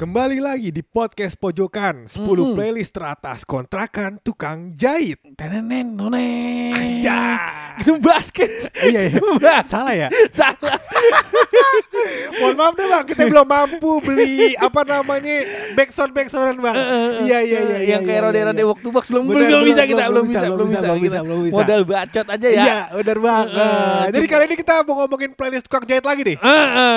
Kembali lagi di podcast pojokan 10 playlist teratas kontrakan tukang jahit. Tenenen none. Anjay. Itu basket. Iya, iya. Basket. Salah ya? Salah. Mohon maaf deh bang, kita belum mampu beli apa namanya backsound backsoundan bang. Iya iya iya. Yang iya, kayak iya, iya. waktu box belum belum bisa kita belum belum bisa, belum bisa, belum bisa. Modal bacot aja ya. Iya, benar banget. Eh, Jadi kali ini kita mau ngomongin playlist tukang jahit lagi nih.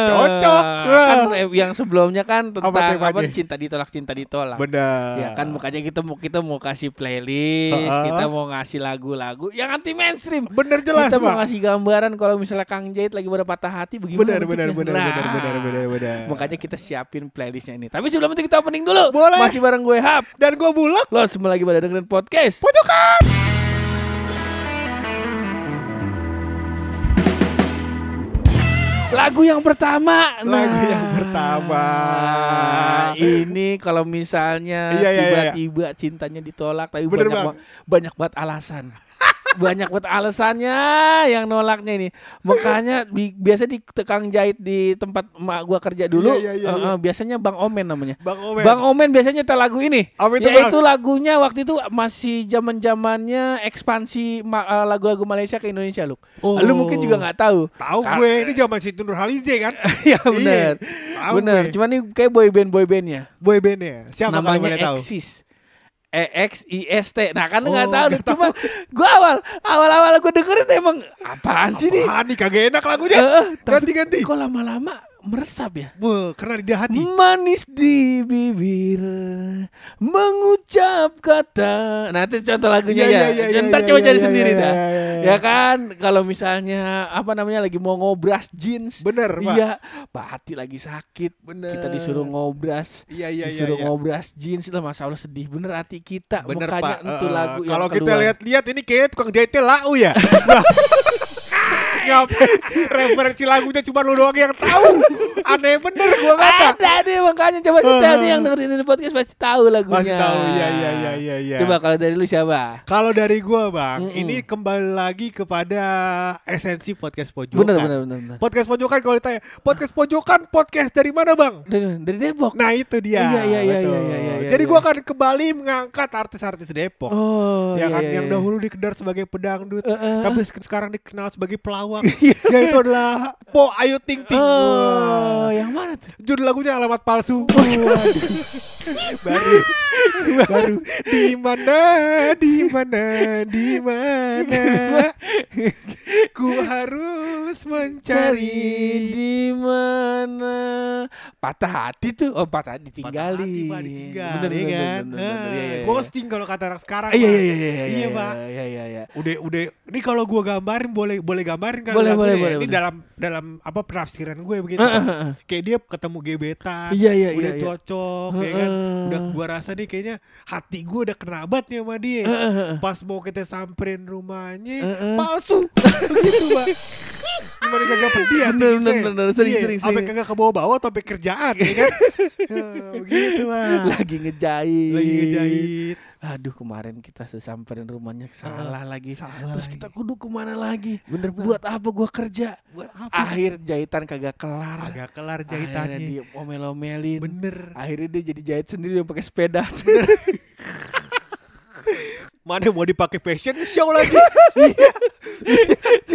Cocok. Kan eh, yang sebelumnya kan tentang Apa apa, cinta ditolak cinta ditolak. Benar. Ya kan makanya kita mau kita mau kasih playlist, Heeh. kita mau ngasih lagu-lagu yang anti mainstream. Bener jelas kita mau ngasih gambaran kalau misalnya Kang Jahit lagi pada patah hati bagaimana Benar benar benar Nah, benar benar benar benar. Makanya kita siapin playlistnya ini. Tapi sebelum itu kita opening dulu. Boleh. Masih bareng gue Hap. Dan gue bulak Lo semua lagi pada dengerin podcast. pojokan. Lagu yang pertama. Lagu Nah, yang pertama. Ini kalau misalnya Iya, iya, iya. tiba-tiba cintanya ditolak tapi Bener, banyak Bang. ba- banyak banget alasan. Banyak banget alasannya yang nolaknya ini. Makanya di, biasa di tukang jahit di tempat emak gua kerja dulu. Iya, iya, iya, iya. eh, biasanya Bang Omen namanya. Bang Omen. Bang Omen biasanya nyetel lagu ini. Apa itu, Yaitu Bang? lagunya waktu itu masih zaman zamannya ekspansi ma- eh, lagu-lagu Malaysia ke Indonesia lu. Oh. Lu mungkin juga nggak tahu. Tahu gue ini zaman Situ Nurhalize kan? ya benar. tahu benar. Cuman ini kayak boy band boy bandnya. Boy bandnya. Siapa Namanya tahu? Exis. E X I S T. Nah kan nggak Oh, tahu. nggak Cuma gua awal awal awal gua dengerin emang apaan sih nih? Apaan nih kagak enak lagunya. Tapi Ganti-ganti. Kok lama-lama meresap ya? Wah, karena di hati. Manis di bibir mengucap kata. Nah itu contoh lagunya Iya, ya. iya, iya, Ntar iya, coba iya, cari sendiri dah. Ya kan kalau misalnya apa namanya lagi mau ngobras jeans. Bener, Pak. Iya, Pak Hati lagi sakit. Bener. Kita disuruh ngobras. Iya, iya, iya. disuruh iya. ngobras jeans lah Masya Allah sedih bener hati kita Bener, makanya Pak. itu Eh, lagu Kalau kita lihat-lihat ini kayaknya tukang jahitnya lau ya. Ngapain referensi lagunya cuma lu doang yang tahu. Aneh bener gua kata. ada nih makanya coba nih Eh. yang dengerin ini podcast pasti tahu lagunya Masih tahu. Iya, iya, iya, iya, iya. coba kalau dari lu siapa Kalau dari gua, Bang, Mm-mm. ini kembali lagi kepada esensi podcast pojokan. bener bener bener, bener. Podcast pojokan kalau ditanya, podcast pojokan podcast dari mana, Bang? Dari, dari Depok Nah, itu dia. Iya, iya, iya, iya, iya, iya, Jadi iya. gua akan kembali mengangkat artis-artis Depok. oh ya iya, kan iya, yang iya. dahulu dikedar sebagai pedangdut, Eh, eh. tapi sek- sekarang dikenal sebagai pelawak. Yaitu adalah Po Ayu Ting Ting. oh Wah. yang mana tuh? Judul lagunya alamat palsu. Baru. Baru. Di mana? Di mana? Di mana? Ku harus mencari di mana? Patah hati tuh. Oh patah hati Patah hati, ditinggal, bener, ya bener, kan? bener, bener, Ah, iya, iya, iya. ghosting kalau kata anak sekarang iya iya iya iya Iya, Pak. iya iya iya. Udah udah. Ini kalau gua gambarin boleh boleh gambarin kan Boleh, boleh, ya? boleh, ini boleh. dalam dalam apa penafsiran gue begitu Pak. eh, eh. kayak dia ketemu gebetan Iya, iya, udah iya, iya. cocok ya kan udah gua rasa nih kayaknya hati gua udah kenabat nih sama dia Eh, eh, eh. pas mau kita samperin rumahnya Eh, eh. palsu gitu pak gimana kagak pedih hati Bener, bener, ya? bener. Sering, Iya, sering, sampai kagak ke bawah-bawah tapi kerjaan ya kan begitu pak lagi ngejahit lagi ngejahit aduh kemarin kita sesamperin rumahnya salah lagi. Salah terus lagi. kita kudu ke mana lagi? Bener Bang. buat apa gua kerja? Buat apa? Akhir jahitan kagak kelar. Agak kelar akhirnya jahitannya. dia omel-omelin. Bener. Akhirnya dia jadi jahit sendiri dia pakai sepeda mana mau dipakai fashion? Show lagi.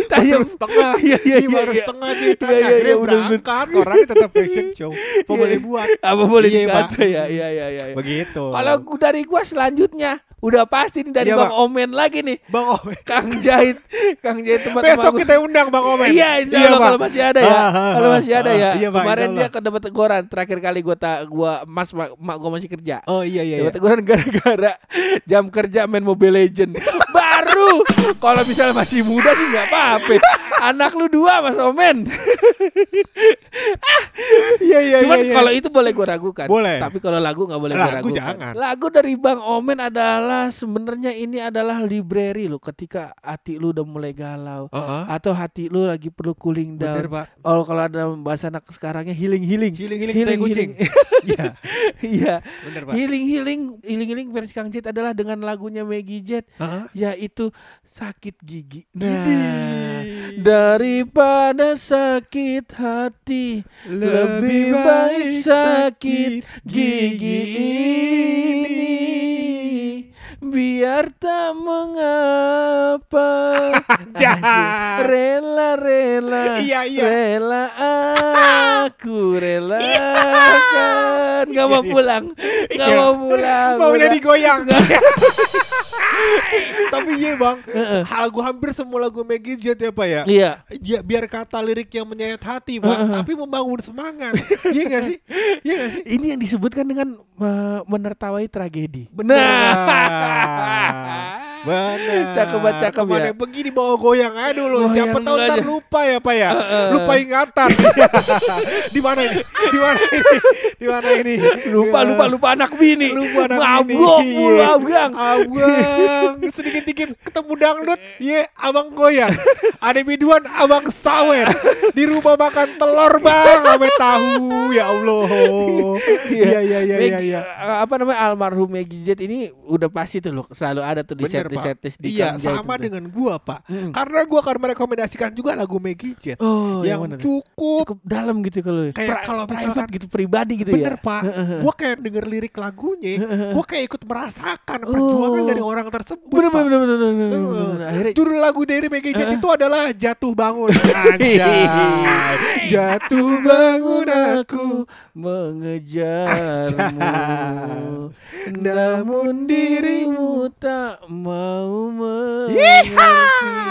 Tanya- baru setengah. Iya, iya, iya, baru iya. setengah kita Iya, iya, iya, bener. berangkat. Orangnya tetap fashion show. Apa Iya. boleh buat? Apa boleh Iya, ya iya iya iya iya. begitu. Kalau dari gua selanjutnya udah pasti nih dari Iya, Bang Bang. Omen lagi nih bang Omen Kang Jahit Kang Jahit tempat besok kita undang bang Omen Iya, insya Allah Bang. kalau masih ada ya. Ah, ah, kalau ah, masih ada ya. iya, Bang, Kemarin dia ke dapat teguran. Terakhir kali gua tak gua Mas mak, mak gua masih kerja. oh iya iya, Dapat iya. teguran gara-gara jam kerja main Mobile Legend. Baru kalau misalnya masih muda sih nggak apa-apa. Anak lu dua Mas Omen. iya iya Cuman iya, iya. kalau itu boleh gua ragukan. Boleh. Tapi kalau lagu nggak boleh gua ragukan. jangan. Lagu dari Bang Omen adalah sebenarnya ini adalah library lo ketika hati lu udah mulai galau Heeh. atau hati lu lagi perlu cooling down. bener pak Oh kalau ada bahasa anak sekarangnya healing healing. healing healing tai kucing iya Iya. bener pak Healing healing healing healing versi Kang Jet adalah dengan lagunya Maggie Jet Heeh. yaitu sakit gigi. Nah, Idih. Daripada sakit hati Lebih baik sakit gigi ini. Biar tak mengapa. Jahat. Rela-rela Iya, iya. Rela aku relakan Gak mau pulang. Gak Iya. mau pulang. Maunya Udah. digoyang. Tapi iya bang, lagu hampir semua lagu Maggie Jet ya pak ya. Iya Ya, biar kata lirik yang menyayat hati pak, tapi membangun semangat. Iya gak sih? Iya gak sih? Ini yang disebutkan dengan uh, menertawai tragedi. Benar. Benar. Cakep banget, cakep ya. begini bawa goyang aja dulu. Siapa tahu ntar lupa ya pak ya. Heeh. Lupa ingatan. Di mana ini? Di mana ini? Di mana ini? lupa lupa lupa anak bini. Lupa anak bini. mulu Iya. abang. Abang sedikit-dikit ketemu dangdut, iya abang goyang. Ada biduan abang sawer. Di rumah makan telur bang, ame tahu ya Allah. Iya iya iya iya. Iya. uh, Apa namanya almarhum Maggie Jet ini udah pasti tuh loh selalu ada tuh di Bener, set Pak. di Iya sama itu. dengan gua pak. Mm. Karena gua akan merekomendasikan juga lagu Maggie Jet Oh, yang yang cukup Cukup dalam gitu kalau Kayak Pri- kalau private misalkan- gitu pribadi gitu Bener ya. pak, gua kayak denger lirik lagunya, gua kayak ikut merasakan perjuangan Oh. dari orang tersebut. Bener Pak. bener bener bener, bener, bener. Akhirnya Judul lagu dari Maggie Jet itu adalah Jatuh Bangun. Jatuh bangun aku. mengejarmu Namun dirimu tak mau Mengerti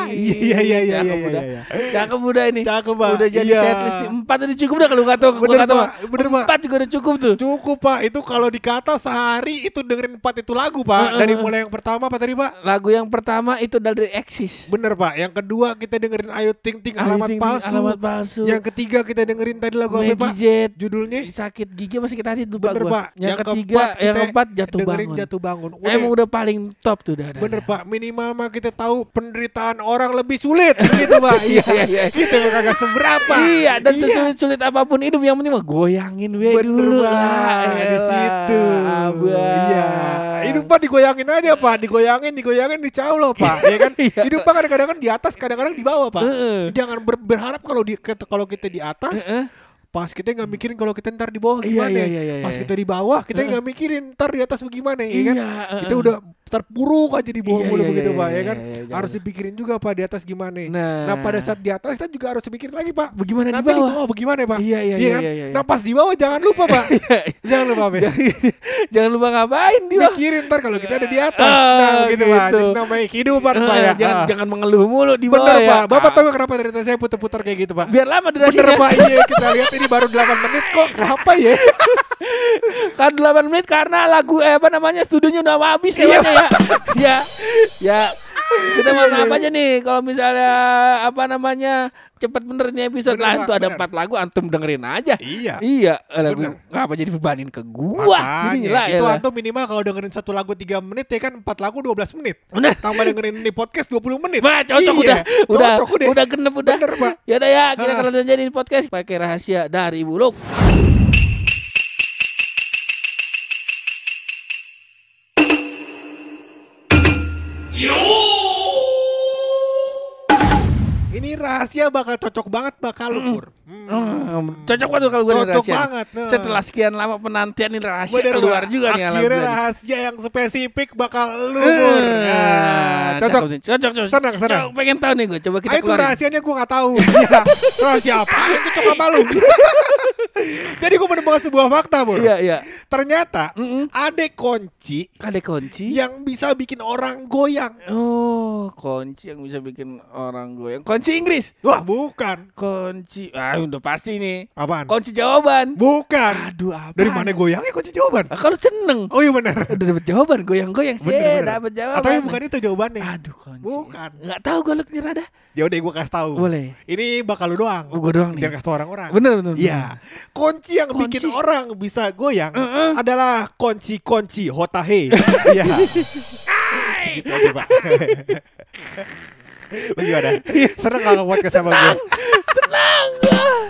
Iya iya iya Cakep iya udah. iya. Cakep udah ini Cakep, Pak. Udah jadi Iya. setlist. Empat udah cukup dah kalau kata gua Bener, kata Pak. Bener, Pak. Empat juga udah cukup tuh Cukup pak, itu kalau dikata sehari itu dengerin empat itu lagu pak. Heeh, Dari heeh. mulai yang pertama apa tadi pak? Lagu yang pertama itu dari Exis Bener pak. Yang kedua kita dengerin Ayu Ting Ting alamat Ting Ting, palsu. Alamat palsu Yang ketiga kita dengerin tadi lagu apa pak? Jet Judulnya sakit gigi masih kita hati lupa Bener gua. pak. Yang, ketiga, yang keempat jatuh dengerin bangun. jatuh bangun. Udah, Emang udah paling top tuh dah. dah, Bener pak, minimal mah kita tahu penderitaan orang lebih sulit gitu pak. Iya, iya, iya. Kita mah kagak seberapa. Iya, dan sesulit-sulit apa pun hidup yang penting mah goyangin we Bener dulu Pak, lah. di Elah, situ. Iya. Hidup pak digoyangin aja pak, digoyangin, digoyangin, dicau loh pak, ya kan? Iya. Hidup pak kadang-kadang kan di atas, kadang-kadang di bawah pak. Jangan ber- berharap kalau di kalau kita di atas, pas kita nggak mikirin kalau kita ntar di bawah Iya, gimana. iya, iya, iya, pas iya. kita di bawah, kita nggak mikirin ntar di atas bagaimana, ya kan? Iya, Kita heeh. udah terpuruk aja di bawah Iya, mulu iya, begitu iya, pak, iya, ya kan? iya, iya, Harus dipikirin juga pak di atas gimana. Nah. Nah pada saat di atas kita juga harus mikirin lagi pak. bagaimana di Nanti di bawah? bawah bagaimana pak? Iya, iya, Iya iya, kan? iya, iya. Nah pas di bawah jangan lupa pak. jangan lupa pak. jangan, lupa ngapain di bawah. Mikirin ntar kalau kita ada di atas. Ah, nah gitu, pak. gitu. Jadi namanya kehidupan pak Heeh, ya. jangan Ah. jangan mengeluh mulu di bawah Bener ya. pak. Bapak Ah, tahu kenapa dari tadi saya putar-putar kayak gitu pak? biar lama Bener durasinya. pak. Iya kita lihat ini baru 8 menit kok. Kenapa ya? Kan 8 menit karena lagu eh, apa namanya studionya udah habis ya Iya. Bang, ya. ya. Ya. Kita mau Iya, apa iya. aja nih kalau misalnya apa namanya cepet bener nih episode Bener, lain Pak, tuh ada empat lagu antum dengerin aja. Iya. Iya, eh, lagu Bener. ngapa jadi bebanin ke gua? Ini lah Makanya, itu ya. antum minimal kalau dengerin satu lagu 3 menit ya kan 4 lagu 12 menit. Bener. Tambah dengerin ini podcast 20 menit. Wah, cocok Iya, udah. Udah cocok udah. udah genep udah. Bener, Pak. Ya udah ya, kita kalau jadi podcast pakai rahasia dari Buluk. Ini rahasia bakal cocok banget bakal lu Pur. Hmm. Hmm, cocok banget kalau gue Cocok rahasia. banget, nah. Setelah sekian lama penantian ini rahasia Bener, keluar Pak. juga nih Akhirnya rahasia yang spesifik bakal lu Pur. Ya, Ah, cocok. nih. cocok, cocok. Senang, senang. Cocok, pengen tahu nih gue. Coba kita Ah, itu rahasianya gue gak tahu. Iya. Rahasia apa? Cocok sama lu. Jadi gue menemukan sebuah fakta, Bur. Iya, iya. Ternyata Mm-mm. ada kunci Ada kunci. yang bisa bikin orang goyang. Oh, kunci yang bisa bikin orang goyang. Kunci Inggris. Wah, bukan. Kunci. Ah, udah pasti nih. Apaan? Kunci jawaban. Bukan. Aduh, apa? Dari mana goyangnya kunci jawaban? Ah, kalau seneng. Oh iya benar. Udah dapet jawaban, goyang-goyang sih. Dapat jawaban. Tapi bukan itu jawabannya. Aduh, kunci. Bukan. Enggak tahu gue lu nyerah dah. Ya udah gue kasih tahu. Boleh. Ini bakal lu doang. Oh, gue doang nih. Jangan kasih tahu orang-orang. Bener, bener. Iya. Kunci yang Kunci. bikin orang bisa goyang Heeh. adalah kunci-kunci hotahe. Iya. Segitu aja, Pak. Bagaimana? Seneng kalau buat sama gue? Senang gua.